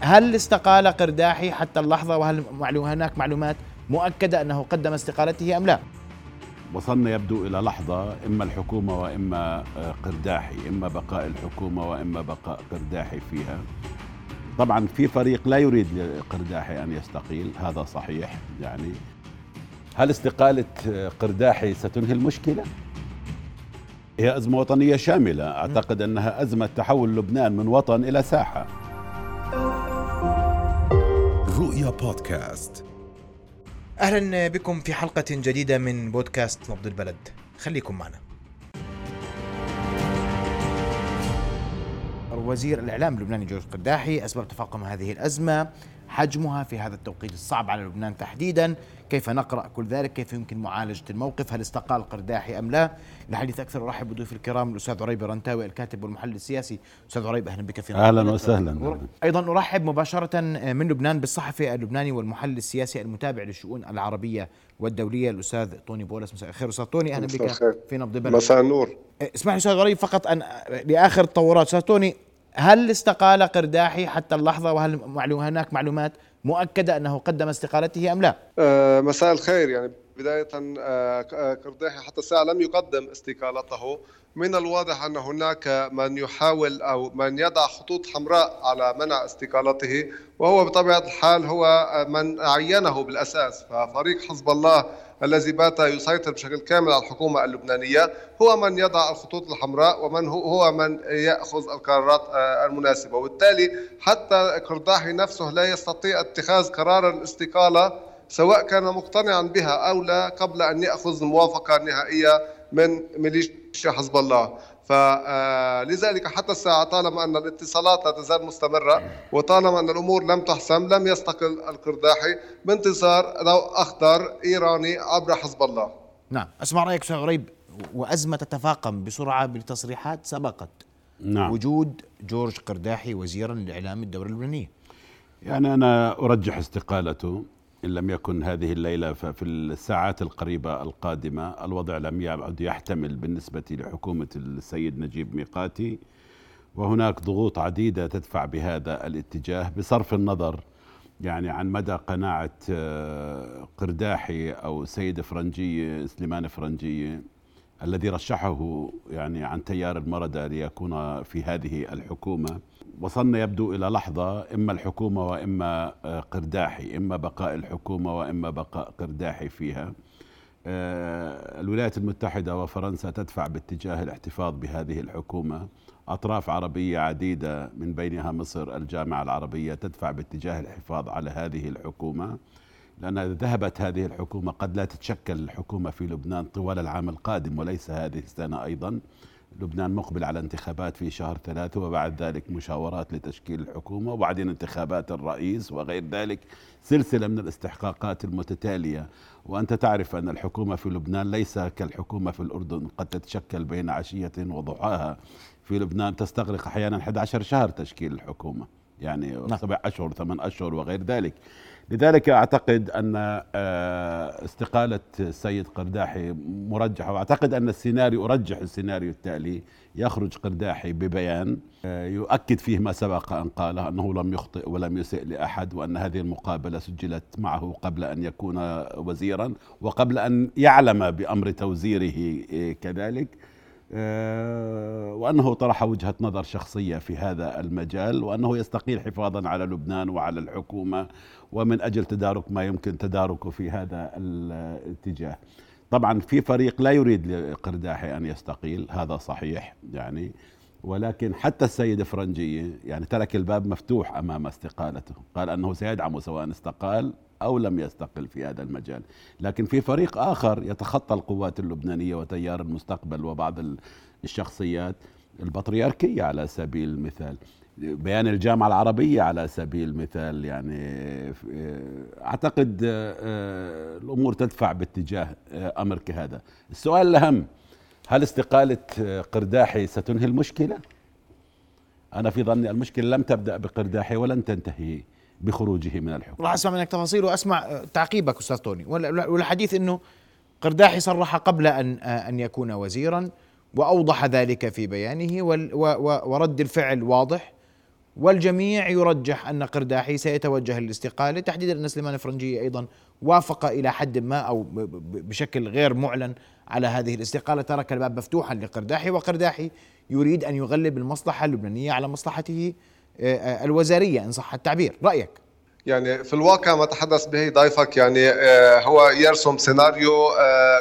هل استقال قرداحي حتى اللحظة وهل هناك معلومات مؤكدة أنه قدم استقالته أم لا؟ وصلنا يبدو إلى لحظة إما الحكومة وإما آه، قرداحي إما بقاء الحكومة وإما بقاء قرداحي فيها طبعا في فريق لا يريد لقرداحي أن يستقيل هذا صحيح يعني هل استقالة آه، قرداحي ستنهي المشكلة؟ هي أزمة وطنية شاملة أعتقد أنها أزمة تحول لبنان من وطن إلى ساحة رؤيا بودكاست أهلا بكم في حلقة جديدة من بودكاست نبض البلد. خليكم معنا. وزير الإعلام اللبناني جورج قداحي أسباب تفاقم هذه الأزمة. حجمها في هذا التوقيت الصعب على لبنان تحديدا. كيف نقرأ كل ذلك؟ كيف يمكن معالجة الموقف؟ هل استقال قرداحي أم لا؟ الحديث أكثر أرحب بضيوف الكرام الأستاذ عريب رنتاوي الكاتب والمحلل السياسي. أستاذ عريب أهلا بك في أهلا وسهلا. أيضا أرحب مباشرة من لبنان بالصحفي اللبناني والمحلل السياسي المتابع للشؤون العربية والدولية الأستاذ طوني بولس. مساء الخير أستاذ طوني أهلا بك في نبض البلد مساء النور. اسمح لي أستاذ عريب فقط أن لآخر التطورات أستاذ طوني هل استقال قرداحي حتى اللحظة وهل هناك معلومات مؤكدة أنه قدم استقالته أم لا؟ أه مساء الخير. يعني بداية أه قرداحي حتى الساعة لم يقدم استقالته. من الواضح أن هناك من يحاول أو من يضع خطوط حمراء على منع استقالته وهو بطبيعة الحال هو من عينه بالأساس. ففريق حزب الله الذي بات يسيطر بشكل كامل على الحكومة اللبنانية هو من يضع الخطوط الحمراء ومن هو من يأخذ القرارات آه، المناسبة. وبالتالي حتى قرداحي نفسه لا يستطيع اتخاذ قرار الاستقالة سواء كان مقتنعا بها أو لا قبل أن يأخذ الموافقة النهائية من ميليشيا حزب الله. فلذلك حتى الساعة طالما أن الاتصالات لا تزال مستمرة وطالما أن الأمور لم تحسم لم يستقل القرداحي بانتظار ضوء أخضر إيراني عبر حزب الله. نعم. أسمع رأيك أستاذ عريب وأزمة تتفاقم بسرعة بتصريحات سبقت. نعم. وجود جورج قرداحي وزيرا لإعلام الدولة اللبنانية. يعني أنا أرجح استقالته. إن لم يكن هذه الليلة ففي الساعات القريبة القادمة الوضع لم يعد يحتمل بالنسبة لحكومة السيد نجيب ميقاتي وهناك ضغوط عديدة تدفع بهذا الاتجاه بصرف النظر يعني عن مدى قناعة آه، قرداحي أو سيد فرنجية سليمان فرنجية الذي رشحه يعني عن تيار المردة ليكون في هذه الحكومة. وصلنا يبدو إلى لحظة إما الحكومة وإما آه، قرداحي إما بقاء الحكومة وإما بقاء قرداحي فيها. آه، الولايات المتحدة وفرنسا تدفع باتجاه الاحتفاظ بهذه الحكومة. أطراف عربية عديدة من بينها مصر الجامعة العربية تدفع باتجاه الحفاظ على هذه الحكومة. لأن إذا ذهبت هذه الحكومة قد لا تتشكل الحكومة في لبنان طوال العام القادم وليس هذه السنة أيضا. لبنان مقبل على انتخابات في شهر ثلاثة وبعد ذلك مشاورات لتشكيل الحكومة وبعدين انتخابات الرئيس وغير ذلك. سلسلة من الاستحقاقات المتتالية. وأنت تعرف أن الحكومة في لبنان ليس كالحكومة في الأردن قد تتشكل بين عشية وضحاها. في لبنان تستغرق أحيانا 11 شهر تشكيل الحكومة يعني نعم. سبع أشهر ثمان أشهر وغير ذلك. لذلك أعتقد أن آه، استقالة السيد قرداحي مرجحة وأعتقد أن السيناريو أرجح السيناريو التالي يخرج قرداحي ببيان آه، يؤكد فيه ما سبق أن قاله أنه لم يخطئ ولم يسئ لأحد وأن هذه المقابلة سجلت معه قبل أن يكون وزيرا وقبل أن يعلم بأمر توزيره آه، كذلك. آه، وأنه طرح وجهة نظر شخصية في هذا المجال وأنه يستقيل حفاظا على لبنان وعلى الحكومة ومن أجل تدارك ما يمكن تداركه في هذا الاتجاه. طبعا في فريق لا يريد لقرداحي أن يستقيل هذا صحيح يعني ولكن حتى السيد فرنجية يعني ترك الباب مفتوح أمام استقالته قال أنه سيدعمه سواء استقال أو لم يستقل في هذا المجال. لكن في فريق آخر يتخطى القوات اللبنانية وتيار المستقبل وبعض الشخصيات. البطريركية على سبيل المثال. بيان الجامعة العربية على سبيل المثال. يعني أعتقد آه، الأمور تدفع باتجاه آه، أمر كهذا السؤال الأهم هل استقالة قرداحي ستنهي المشكلة؟ أنا في ظني المشكلة لم تبدأ بقرداحي ولن تنتهي. بخروجه من الحكم. راح أسمع منك تفاصيل وأسمع تعقيبك أستاذ توني. والحديث إنه قرداحي صرح قبل أن أن يكون وزيرا وأوضح ذلك في بيانه ورد الفعل واضح. والجميع يرجح أن قرداحي سيتوجه للاستقالة. تحديدا أن سليمان الفرنجي أيضا وافق إلى حد ما أو بشكل غير معلن على هذه الاستقالة. ترك الباب مفتوحا لقرداحي وقرداحي يريد أن يغلب المصلحة اللبنانية على مصلحته. آه، آه، الوزارية إن صح التعبير. رأيك؟ يعني في الواقع ما تحدث به ضيفك يعني آه، هو يرسم سيناريو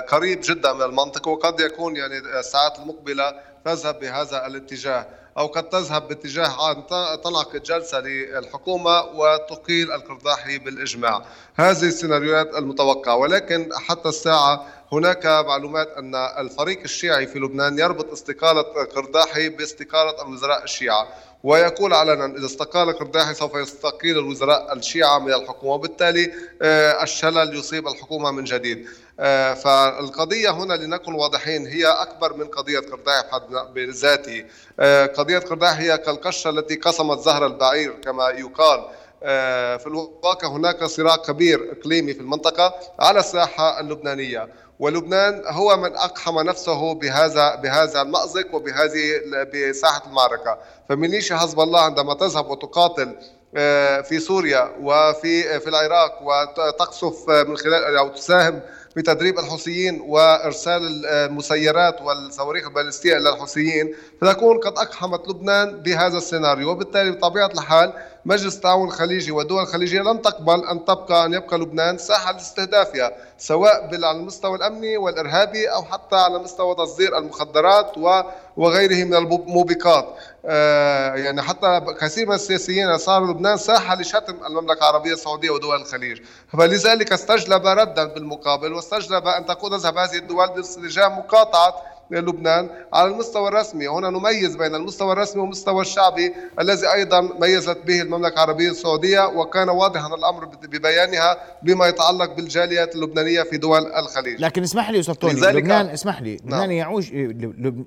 قريب جدا من المنطق وقد يكون يعني الساعات المقبلة تذهب بهذا الاتجاه أو قد تذهب باتجاه ان تنعقد جلسه للحكومة وتقيل القرضاحي بالإجماع. هذه السيناريوهات المتوقعة. ولكن حتى الساعة هناك معلومات أن الفريق الشيعي في لبنان يربط استقالة قرداحي باستقالة الوزراء الشيعة. ويقول علنا إذا استقال قرداحي سوف يستقيل الوزراء الشيعة من الحكومة وبالتالي آه، الشلل يصيب الحكومة من جديد. آه، فالقضية هنا لنكن واضحين هي أكبر من قضية قرداحي بذاته. آه، قضية قرداحي هي كالقشة التي قسمت زهر البعير كما يقال. في الواقع هناك صراع كبير إقليمي في المنطقة على الساحة اللبنانية. ولبنان هو من أقحم نفسه بهذا بهذا المأزق وبهذه بساحة المعركة. فميليشيا حزب الله عندما تذهب وتقاتل آه، في سوريا وفي في العراق وتقصف من خلال أو تساهم بتدريب الحوثيين وإرسال المسيرات والصواريخ البالستيه إلى الحوثيين فتكون قد أقحمت لبنان بهذا السيناريو. وبالتالي بطبيعة الحال مجلس التعاون الخليجي والدول الخليجية لن تقبل أن تبقى أن يبقى لبنان ساحة لاستهدافها سواء على المستوى الأمني والإرهابي أو حتى على مستوى تصدير المخدرات وغيره من الموبقات. آه، يعني حتى كثير من السياسيين صار لبنان ساحة لشتم المملكة العربية السعودية ودول الخليج. فلذلك استجلب ردا بالمقابل واستجلب أن تكون تذهب هذه الدول باتجاه مقاطعة لبنان على المستوى الرسمي. هنا نميز بين المستوى الرسمي والمستوى الشعبي الذي أيضا ميزت به المملكة العربية السعودية وكان واضحا الأمر ببيانها بما يتعلق بالجاليات اللبنانية في دول الخليج. لكن اسمح لي أستاذ توني لبنان اسمح لي نعم. لبنان يعوش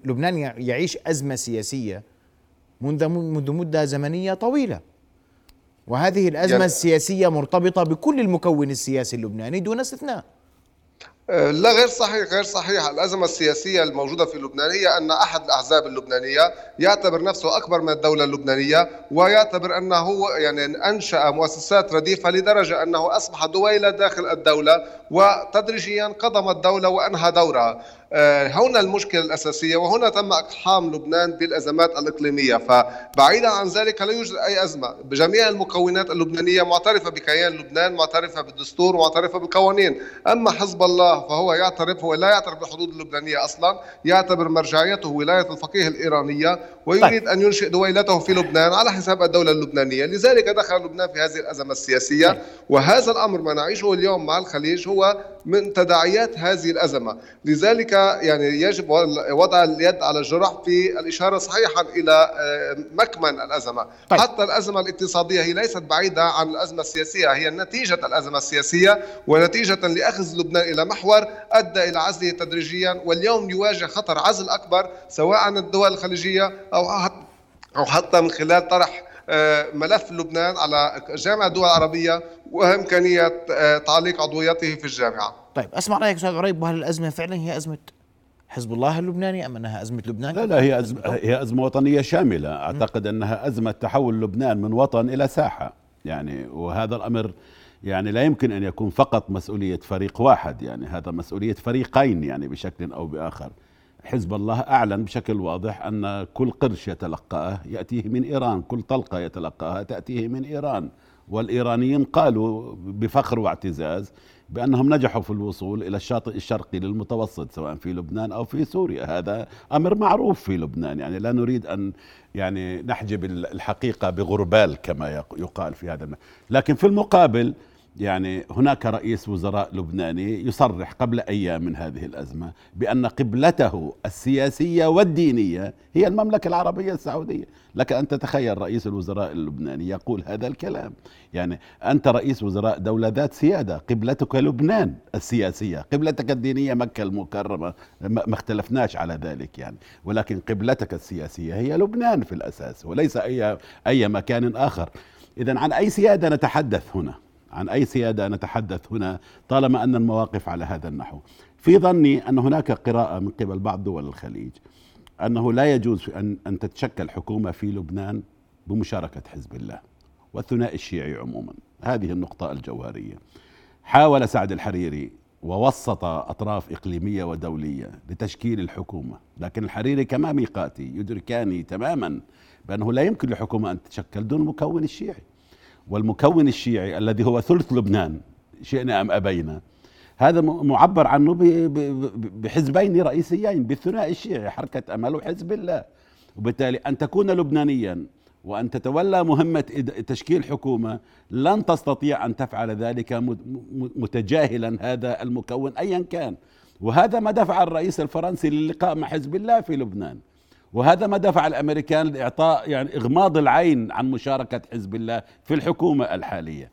لبنان يعيش أزمة سياسية منذ منذ مدة زمنية طويلة. وهذه الأزمة يعني السياسية مرتبطة بكل المكون السياسي اللبناني دون استثناء. لا غير صحيح غير صحيح. الأزمة السياسية الموجودة في لبنان هي أن أحد الأحزاب اللبنانية يعتبر نفسه أكبر من الدولة اللبنانية ويعتبر أنه يعني أنشأ مؤسسات رديفة لدرجة أنه أصبح دويلة داخل الدولة وتدريجيا قضم الدولة وأنهى دورها. هنا المشكلة الأساسية وهنا تم إقحام لبنان بالأزمات الإقليمية. فبعيدا عن ذلك لا يوجد أي أزمة. بجميع المكونات اللبنانية معترفة بكيان لبنان معترفة بالدستور معترفة بالقوانين. أما حزب الله فهو يعترف هو لا يعترف بالحدود اللبنانية أصلا يعتبر مرجعيته ولاية الفقيه الإيرانية ويريد طيب. أن ينشئ دويلته في لبنان على حساب الدولة اللبنانية. لذلك دخل لبنان في هذه الأزمة السياسية. طيب. وهذا الأمر ما نعيشه اليوم مع الخليج هو من تداعيات هذه الأزمة لذلك يعني يجب وضع اليد على الجرح في الإشارة صحيحا إلى آه، مكمن الأزمة طيب. حتى الأزمة الاقتصادية هي ليست بعيدة عن الأزمة السياسية هي نتيجة الأزمة السياسية ونتيجة لأخذ لبنان إلى محور أدى إلى عزله تدريجيا واليوم يواجه خطر عزل أكبر سواء عن الدول الخليجية أو أو حتى من خلال طرح ملف لبنان على جامعة الدول العربية وإمكانية آه، تعليق عضويته في الجامعة. طيب أسمع رأيك أستاذ عريب وهل الأزمة فعلا هي أزمة حزب الله اللبناني أم أنها أزمة لبنان؟ لا لا هي ازمه هي أزمة وطنية شاملة، أعتقد أنها أزمة تحول لبنان من وطن إلى ساحة، يعني وهذا الأمر يعني لا يمكن أن يكون فقط مسؤولية فريق واحد، يعني هذا مسؤولية فريقين يعني بشكل أو بآخر. حزب الله أعلن بشكل واضح أن كل قرش يتلقاه يأتيه من إيران، كل طلقة يتلقاها تأتيه من إيران، والإيرانيين قالوا بفخر واعتزاز بأنهم نجحوا في الوصول إلى الشاطئ الشرقي للمتوسط سواء في لبنان أو في سوريا. هذا أمر معروف في لبنان. يعني لا نريد أن يعني نحجب الحقيقة بغربال كما يقال في هذا لكن في المقابل يعني هناك رئيس وزراء لبناني يصرح قبل أيام من هذه الأزمة بأن قبلته السياسية والدينية هي المملكة العربية السعودية، لك أن تتخيل رئيس الوزراء اللبناني يقول هذا الكلام، يعني أنت رئيس وزراء دولة ذات سيادة، قبلتك لبنان السياسية، قبلتك الدينية مكة المكرمة ما اختلفناش على ذلك يعني، ولكن قبلتك السياسية هي لبنان في الأساس وليس أي أي مكان آخر. اذا عن أي سيادة نتحدث هنا؟ عن أي سيادة نتحدث هنا طالما أن المواقف على هذا النحو. في ظني أن هناك قراءة من قبل بعض دول الخليج أنه لا يجوز أن, أن تتشكل حكومة في لبنان بمشاركة حزب الله والثنائي الشيعي عموما. هذه النقطة الجوهرية. حاول سعد الحريري ووسط أطراف إقليمية ودولية لتشكيل الحكومة لكن الحريري كما ميقاتي يدركاني تماما بأنه لا يمكن لحكومة أن تتشكل دون مكون الشيعي. والمكون الشيعي الذي هو ثلث لبنان شئنا أم أبينا. هذا معبر عنه بحزبين رئيسيين بالثنائي الشيعي حركة أمل وحزب الله. وبالتالي أن تكون لبنانيا وأن تتولى مهمة تشكيل حكومة لن تستطيع أن تفعل ذلك متجاهلا هذا المكون أيا كان. وهذا ما دفع الرئيس الفرنسي للقاء مع حزب الله في لبنان. وهذا ما دفع الأمريكان لإعطاء يعني إغماض العين عن مشاركة حزب الله في الحكومة الحالية.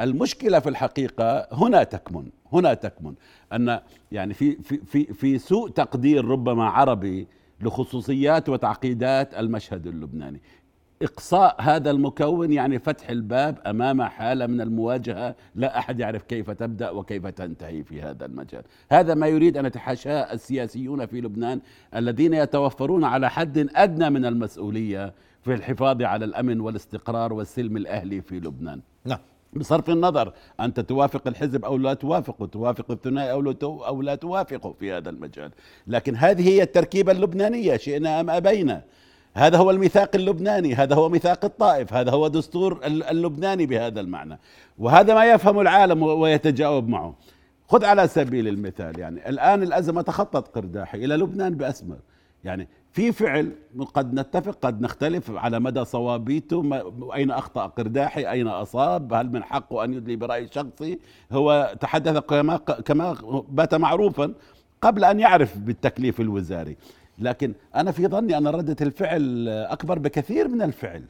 المشكلة في الحقيقة هنا تكمن، هنا تكمن أن يعني في في في في سوء تقدير ربما عربي لخصوصيات وتعقيدات المشهد اللبناني. إقصاء هذا المكون يعني فتح الباب أمام حالة من المواجهة. لا أحد يعرف كيف تبدأ وكيف تنتهي في هذا المجال. هذا ما يريد أن يتحاشاه السياسيون في لبنان الذين يتوفرون على حد أدنى من المسؤولية في الحفاظ على الأمن والاستقرار والسلم الأهلي في لبنان. نعم. بصرف النظر أنت توافق الحزب أو لا توافقه توافق الثنائي أو لا أو لا توافقه في هذا المجال. لكن هذه هي التركيبة اللبنانية شئنا أم أبينا. هذا هو الميثاق اللبناني هذا هو ميثاق الطائف هذا هو دستور اللبناني بهذا المعنى. وهذا ما يفهم العالم ويتجاوب معه. خذ على سبيل المثال يعني الآن الأزمة تخطت قرداحي إلى لبنان بأسمر. يعني في فعل قد نتفق قد نختلف على مدى صوابيته أين أخطأ قرداحي أين أصاب هل من حقه أن يدلي برأي شخصي؟ هو تحدث كما, كما بات معروفا قبل أن يعرف بالتكليف الوزاري. لكن أنا في ظني أن ردة الفعل أكبر بكثير من الفعل.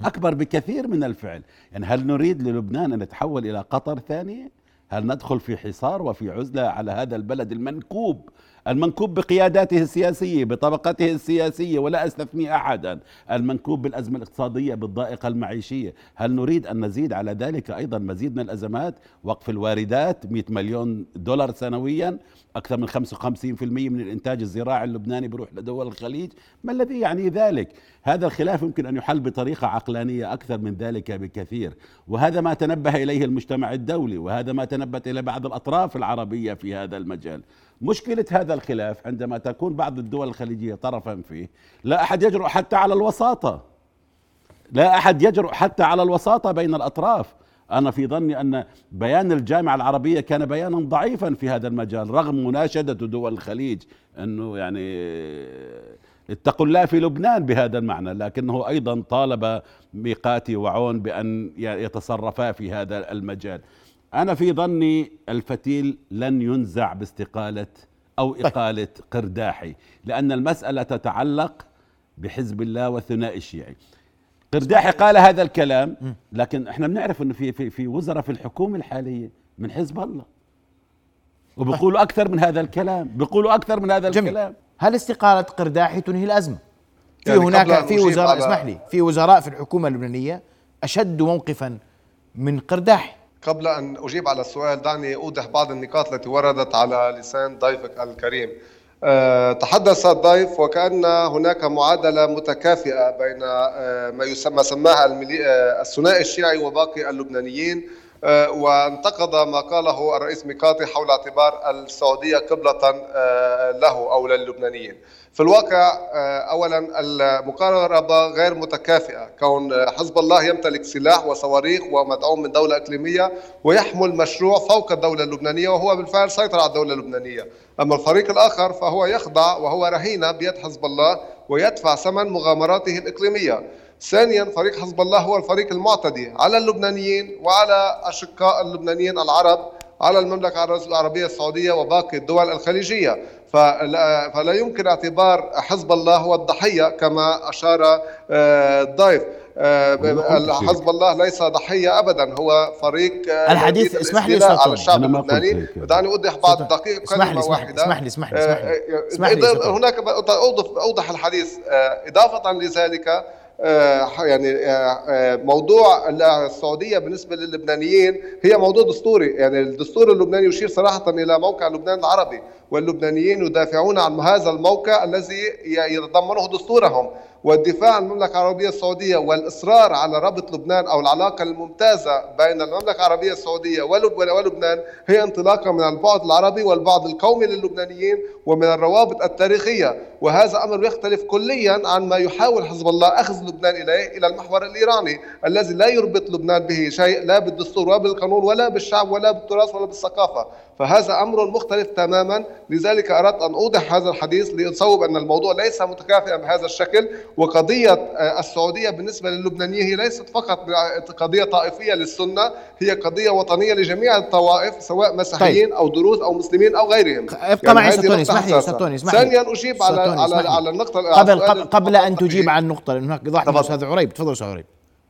أكبر بكثير من الفعل. يعني هل نريد للبنان أن يتحول إلى قطر ثانية هل ندخل في حصار وفي عزلة على هذا البلد المنكوب المنكوب بقياداته السياسية بطبقته السياسية ولا أستثني أحدا. المنكوب بالأزمة الاقتصادية بالضائقة المعيشية. هل نريد أن نزيد على ذلك؟ أيضا مزيد من الأزمات. وقف الواردات 100 مليون دولار سنويا أكثر من 55% من الإنتاج الزراعي اللبناني بيروح لدول الخليج. ما الذي يعني ذلك؟ هذا الخلاف يمكن أن يحل بطريقة عقلانية أكثر من ذلك بكثير. وهذا ما تنبه إليه المجتمع الدولي وهذا ما تنبت إلى بعض الأطراف العربية في هذا المجال. مشكلة هذا الخلاف عندما تكون بعض الدول الخليجية طرفا فيه لا أحد يجرؤ حتى على الوساطة. لا أحد يجرؤ حتى على الوساطة بين الأطراف. أنا في ظني أن بيان الجامعة العربية كان بيانا ضعيفا في هذا المجال رغم مناشدة دول الخليج أنه يعني اتقوا الله في لبنان بهذا المعنى لكنه أيضا طالب ميقاتي وعون بأن يتصرفا في هذا المجال. أنا في ظني الفتيل لن ينزع باستقالة أو طيب. إقالة قرداحي لأن المسألة تتعلق بحزب الله والثنائي الشيعي. قرداحي قال هذا الكلام لكن إحنا بنعرف إنه في في في وزراء في الحكومة الحالية من حزب الله. وبيقولوا أكثر من هذا الكلام بيقولوا أكثر من هذا جميل. الكلام. هل استقالة قرداحي تنهي الأزمة؟ في يعني هناك في وزراء اسمح لي في وزراء في الحكومة اللبنانية أشد موقفا من قرداحي. قبل أن أجيب على السؤال دعني أوضح بعض النقاط التي وردت على لسان ضيفك الكريم. أه تحدث الضيف وكأن هناك معادلة متكافئة بين أه ما يسمى سماها أه الثنائي الشيعي وباقي اللبنانيين. وانتقد ما قاله الرئيس ميقاتي حول اعتبار السعودية قبلة أه، له أو للبنانيين في الواقع آه، اولا المقاربه غير متكافئة. كون حزب الله يمتلك سلاح وصواريخ ومدعوم من دولة إقليمية ويحمل مشروع فوق الدولة اللبنانية وهو بالفعل سيطر على الدولة اللبنانية. أما الفريق الآخر فهو يخضع وهو رهينه بيد حزب الله ويدفع ثمن مغامراته الإقليمية. ثانيا فريق حزب الله هو الفريق المعتدي على اللبنانيين وعلى أشقاء اللبنانيين العرب على المملكة العربية السعودية وباقي الدول الخليجية. فلا, فلا يمكن اعتبار حزب الله هو الضحية كما أشار آه، الضيف آه، حزب الله ليس ضحية أبدا هو فريق آه، الحديث اسمح لي على الشعب اللبناني. دعني أوضح بعض دقيقة اسمح لي واحدة. اسمح لي اسمح لي اسمح لي. هناك أوضح أوضح الحديث. إضافة لذلك آه، يعني آه، آه، موضوع السعودية بالنسبة للبنانيين هي موضوع دستوري. يعني الدستور اللبناني يشير صراحة إلى موقع لبنان العربي واللبنانيين يدافعون عن هذا الموقع الذي يتضمنه دستورهم. والدفاع عن المملكة العربية السعودية والإصرار على ربط لبنان أو العلاقة الممتازة بين المملكة العربية السعودية ولبنان هي انطلاقة من البعد العربي والبعد القومي للبنانيين ومن الروابط التاريخية. وهذا أمر يختلف كليا عن ما يحاول حزب الله أخذ لبنان إليه إلى المحور الإيراني الذي لا يربط لبنان به شيء لا بالدستور ولا بالقانون ولا بالشعب ولا بالتراث ولا بالثقافة. فهذا أمر مختلف تماما. لذلك أردت أن أوضح هذا الحديث لأصوب أن الموضوع ليس متكافئا بهذا الشكل وقضية آه، السعودية بالنسبة للبنانيين هي ليست فقط قضية طائفية للسنة هي قضية وطنية لجميع الطوائف سواء مسيحيين طيب. أو دروز أو مسلمين أو غيرهم. ابقى يعني معي ستوني اسمح لي ستوني اسمح لي ثانيا أجيب على على على النقطة قبل قبل, قبل أن تجيب على النقطة لأن هناك من أستاذ عريب. تفضل أستاذ عريب.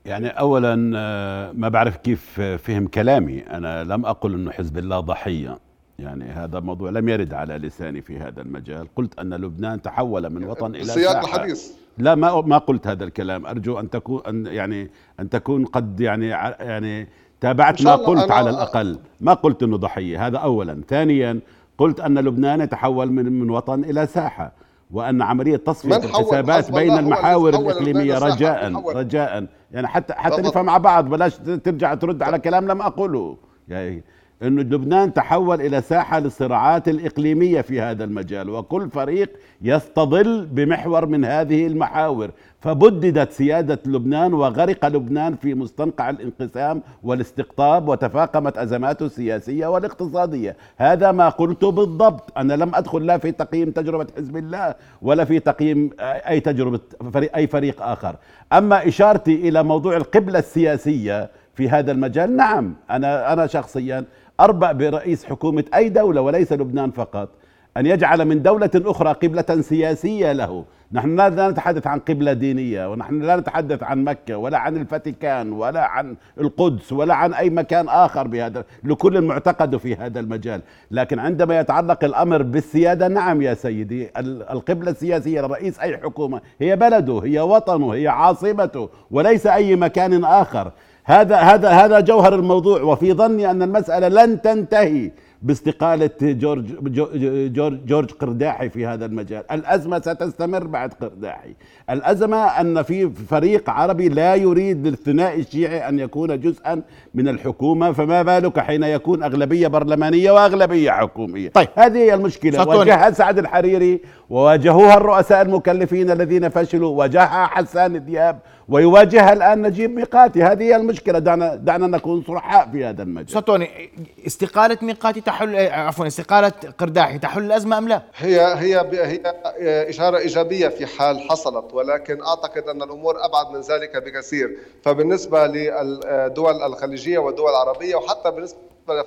يعني اولا آه، ما بعرف كيف فهم كلامي. أنا لم أقل انه حزب الله ضحية. يعني هذا موضوع لم يرد على لساني في هذا المجال. قلت أن لبنان تحول من وطن إلى سياق الحديث. لا ما ما قلت هذا الكلام. أرجو أن تكون أن يعني أن تكون قد يعني يعني تابعت ما قلت على الأقل. ما قلت أنه ضحية. هذا أولا. ثانيا قلت أن لبنان يتحول من من وطن إلى ساحة. وأن عملية تصفية الحسابات بين المحاور الإقليمية رجاء رجاء. يعني حتى حتى نفهم مع بعض بلاش ترجع ترد على كلام لم أقوله يعني أن لبنان تحول إلى ساحة للصراعات الإقليمية في هذا المجال وكل فريق يستظل بمحور من هذه المحاور. فبددت سيادة لبنان وغرق لبنان في مستنقع الانقسام والاستقطاب وتفاقمت أزماته السياسية والاقتصادية. هذا ما قلته بالضبط. أنا لم أدخل لا في تقييم تجربة حزب الله ولا في تقييم أي تجربة فريق أي فريق آخر. أما إشارتي إلى موضوع القبلة السياسية في هذا المجال نعم أنا أنا شخصيا أربأ برئيس حكومة أي دولة وليس لبنان فقط أن يجعل من دولة أخرى قبلة سياسية له. نحن لا نتحدث عن قبلة دينية ونحن لا نتحدث عن مكة ولا عن الفاتيكان ولا عن القدس ولا عن أي مكان آخر بهذا لكل معتقد في هذا المجال. لكن عندما يتعلق الأمر بالسيادة نعم يا سيدي القبلة السياسية لرئيس أي حكومة هي بلده هي وطنه هي عاصمته وليس أي مكان آخر. هذا هذا هذا جوهر الموضوع وفي ظني أن المسألة لن تنتهي باستقالة جورج جورج جورج قرداحي في هذا المجال، الأزمة ستستمر بعد قرداحي، الأزمة أن في فريق عربي لا يريد للثنائي الشيعي أن يكون جزءا من الحكومة، فما بالك حين يكون أغلبية برلمانية وأغلبية حكومية. طيب. هذه هي المشكلة، واجهها سعد الحريري وواجهوها الرؤساء المكلفين الذين فشلوا، واجهها حسان دياب ويواجهها الآن نجيب ميقاتي. هذه هي المشكلة. دعنا دعنا نكون صرحاء في هذا المجال. سطوني استقالة ميقاتي تحل عفوا استقالة قرداحي تحل الأزمة أم لا؟ هي هي هي إشارة إيجابية في حال حصلت ولكن أعتقد أن الأمور أبعد من ذلك بكثير. فبالنسبة للدول الخليجية والدول العربية وحتى بالنسبة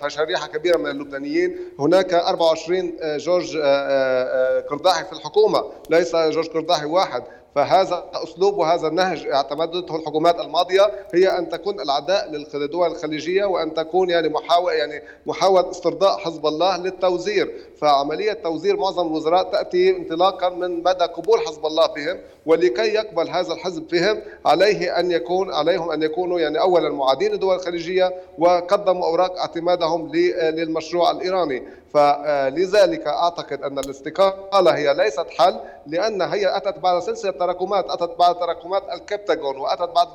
فشريحه كبيرة من اللبنانيين هناك 24 جورج قرداحي في الحكومة. ليس جورج قرداحي واحد. فهذا أسلوب وهذا النهج اعتمدته الحكومات الماضية هي أن تكون العداء للدول الخليجية وأن تكون يعني محاوله يعني محاولة استرضاء حزب الله للتوزير. فعملية توزير معظم الوزراء تأتي انطلاقا من مدى قبول حزب الله بهم ولكي يقبل هذا الحزب بهم عليه أن يكون عليهم أن يكونوا يعني اولا معادين للدول الخليجية وقدموا أوراق اعتمادهم للمشروع الإيراني. فلذلك أعتقد أن الاستقالة هي ليست حل لأن هي أتت بعد سلسلة تراكمات أتت بعد تراكمات الكبتاغون وأتت بعد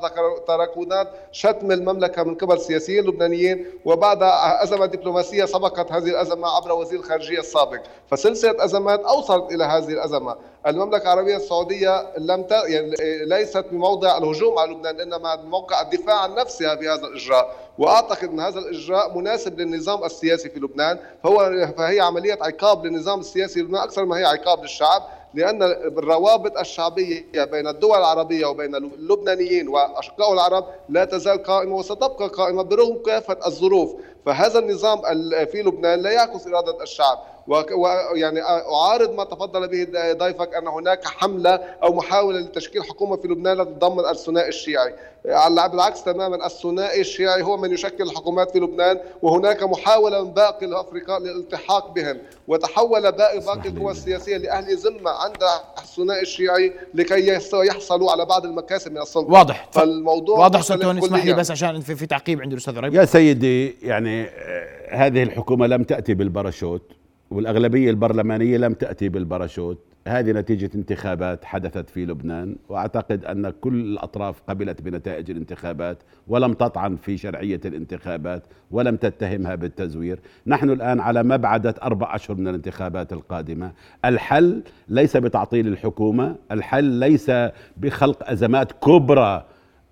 تراكمات شتم المملكة من قبل سياسيين لبنانيين وبعد أزمة دبلوماسية سبقت هذه الأزمة عبر وزير الخارجية السابق. فسلسلة أزمات أوصلت إلى هذه الأزمة. المملكة العربية السعودية لم ت... يعني ليست بموضع الهجوم على لبنان إنما موقع الدفاع عن نفسها بهذا الإجراء. وأعتقد إن هذا الإجراء مناسب للنظام السياسي في لبنان. فهو فهي عملية عقاب للنظام السياسي في لبنان أكثر ما هي عقاب للشعب لأن الروابط الشعبية بين الدول العربية وبين اللبنانيين وأشقاء العرب لا تزال قائمة وستبقى قائمة برغم كافة الظروف. فهذا النظام في لبنان لا يعكس إرادة الشعب. ويعني أعارض ما تفضل به ضيفك أن هناك حملة أو محاولة لتشكيل حكومة في لبنان تتضمن الثنائي الشيعي. بالعكس تماما الثنائي الشيعي هو من يشكل الحكومات في لبنان وهناك محاولة من باقي الافرقاء للالتحاق بهم. وتحول باقي باقي القوى السياسية لأهل ذمة عند الثنائي الشيعي لكي يحصلوا على بعض المكاسب من السلطة. واضح. فالموضوع واضح سلطان اسمح لي بس عشان في, في تعقيب عند الأستاذ ربيع يا سيدي يعني آه، هذه الحكومة لم تأتي بالباراشوت. والأغلبية البرلمانية لم تأتي بالباراشوت. هذه نتيجة انتخابات حدثت في لبنان وأعتقد أن كل الأطراف قبلت بنتائج الانتخابات ولم تطعن في شرعية الانتخابات ولم تتهمها بالتزوير. نحن الآن على مبعدة أربع أشهر من الانتخابات القادمة. الحل ليس بتعطيل الحكومة الحل ليس بخلق أزمات كبرى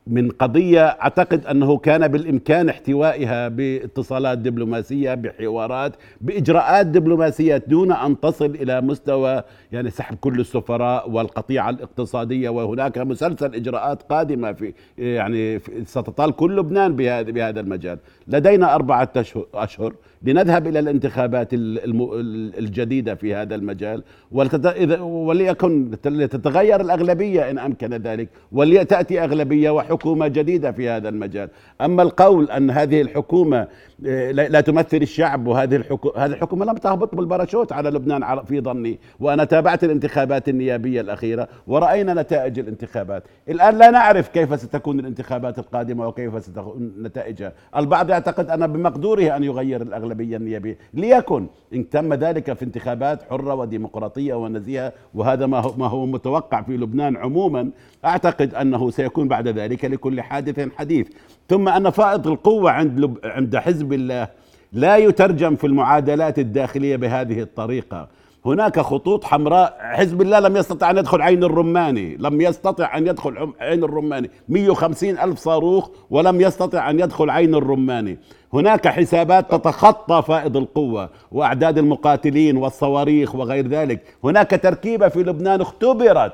من قضية أعتقد أنه كان بالإمكان احتوائها باتصالات دبلوماسية بحوارات بإجراءات دبلوماسية دون أن تصل إلى مستوى يعني سحب كل السفراء والقطيعة الاقتصادية. وهناك مسلسل إجراءات قادمة في يعني ستطال كل لبنان بهذا المجال. لدينا أربعة أشهر. لنذهب إلى الانتخابات الجديدة في هذا المجال. وليكن تتغير الأغلبية إن أمكن ذلك ولتأتي أغلبية وحكومة جديدة في هذا المجال. أما القول أن هذه الحكومة لا تمثل الشعب وهذه الحكومة هذه الحكومة لم تهبط بالباراشوت على لبنان في ظني. وأنا تابعت الانتخابات النيابية الأخيرة ورأينا نتائج الانتخابات. الآن لا نعرف كيف ستكون الانتخابات القادمة وكيف ستكون نتائجها. البعض يعتقد أن بمقدوره أن يغير الأغلبية. النيابية. ليكن إن تم ذلك في انتخابات حرة وديمقراطية ونزيهة وهذا ما هو, ما هو متوقع في لبنان عموما. أعتقد أنه سيكون بعد ذلك لكل حادث حديث. ثم أن فائض القوة عند لب عند حزب الله لا يترجم في المعادلات الداخلية بهذه الطريقة. هناك خطوط حمراء. حزب الله لم يستطع أن يدخل عين الرماني. لم يستطع أن يدخل عين الرماني. 150 ألف صاروخ ولم يستطع أن يدخل عين الرماني. هناك حسابات تتخطى فائض القوة وأعداد المقاتلين والصواريخ وغير ذلك. هناك تركيبة في لبنان اختبرت.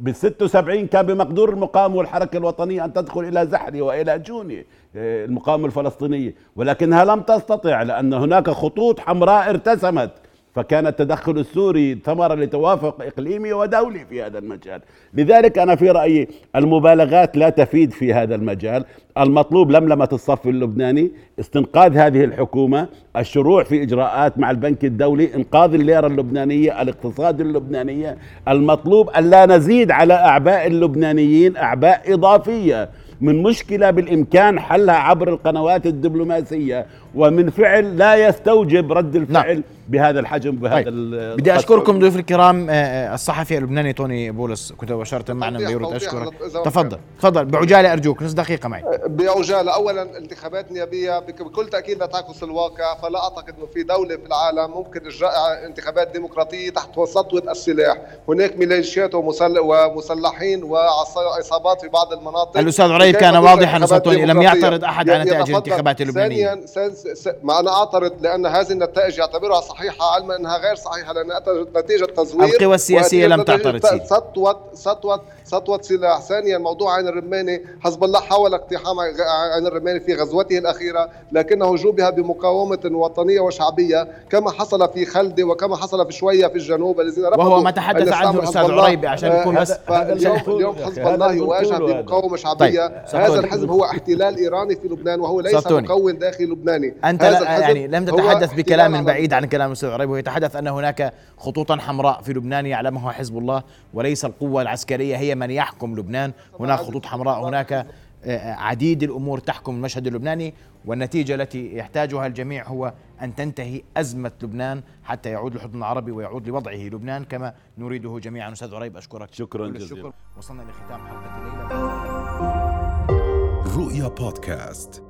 بال 76 كان بمقدور المقاومة والحركة الوطنية أن تدخل إلى زحلي وإلى جوني آه، المقاومة الفلسطينية ولكنها لم تستطع لأن هناك خطوط حمراء ارتسمت. فكان التدخل السوري ثمرة لتوافق إقليمي ودولي في هذا المجال. لذلك أنا في رأيي المبالغات لا تفيد في هذا المجال. المطلوب لملمة الصف اللبناني استنقاذ هذه الحكومة الشروع في إجراءات مع البنك الدولي إنقاذ الليرة اللبنانية الاقتصاد اللبنانية المطلوب أن لا نزيد على أعباء اللبنانيين أعباء إضافية من مشكلة بالإمكان حلها عبر القنوات الدبلوماسية ومن فعل لا يستوجب رد الفعل نعم. بهذا الحجم بهذا طيب. بدي أشكركم ضيوف الكرام آه، آه، الصحفي اللبناني توني بولس كنت بشرت معنا بيروت أشكرك. تفضل تفضل. بعجالة أرجوك نص دقيقة معي. أه، بعجالة. اولا الانتخابات النيابيه بكل تأكيد لا تعكس الواقع فلا أعتقد إنه في دولة في العالم ممكن إجراء انتخابات ديمقراطية تحت سطوه السلاح. هناك ميليشيات ومسلحين وعصابات في بعض المناطق. الأستاذ عريب كان واضحا أستاذ لم يعترض أحد على نتائج الانتخابات اللبنانية. ثانيا ما أنا أعترض لأن هذه النتائج يعتبرها صحيحة علما أنها غير صحيحة لانها نتيجة تزوير القوى السياسية لم تعترض سطوه سطوه سطوه سلاح. ثانيا موضوع عين الرماني. حزب الله حاول اقتحام عين الرماني في غزوته الأخيرة لكنه جوبها بمقاومة وطنية وشعبية كما حصل في خلدي وكما حصل في شوية في الجنوب الذين وهو ما تحدث عنه الأستاذ عريبي عشان يكون بس اليوم اليوم حزب الله يواجه بمقاومة شعبية. طيب. هذا الحزب هو احتلال إيراني في لبنان وهو ليس مكون داخلي لبناني. أنت لا يعني لم تتحدث بكلام بعيد عن كلام الاستاذ عريبي ويتحدث أن هناك خطوطا حمراء في لبنان يعلمها حزب الله وليس القوة العسكرية هي من يحكم لبنان. هناك خطوط حمراء هناك آه، آه، عديد الأمور تحكم المشهد اللبناني والنتيجة التي يحتاجها الجميع هو أن تنتهي أزمة لبنان حتى يعود الحضن العربي ويعود لوضعه لبنان كما نريده جميعا أستاذ عريب. أشكرك شكرا جزيلا. وصلنا لختام حلقة الليلة. رؤيا بودكاست.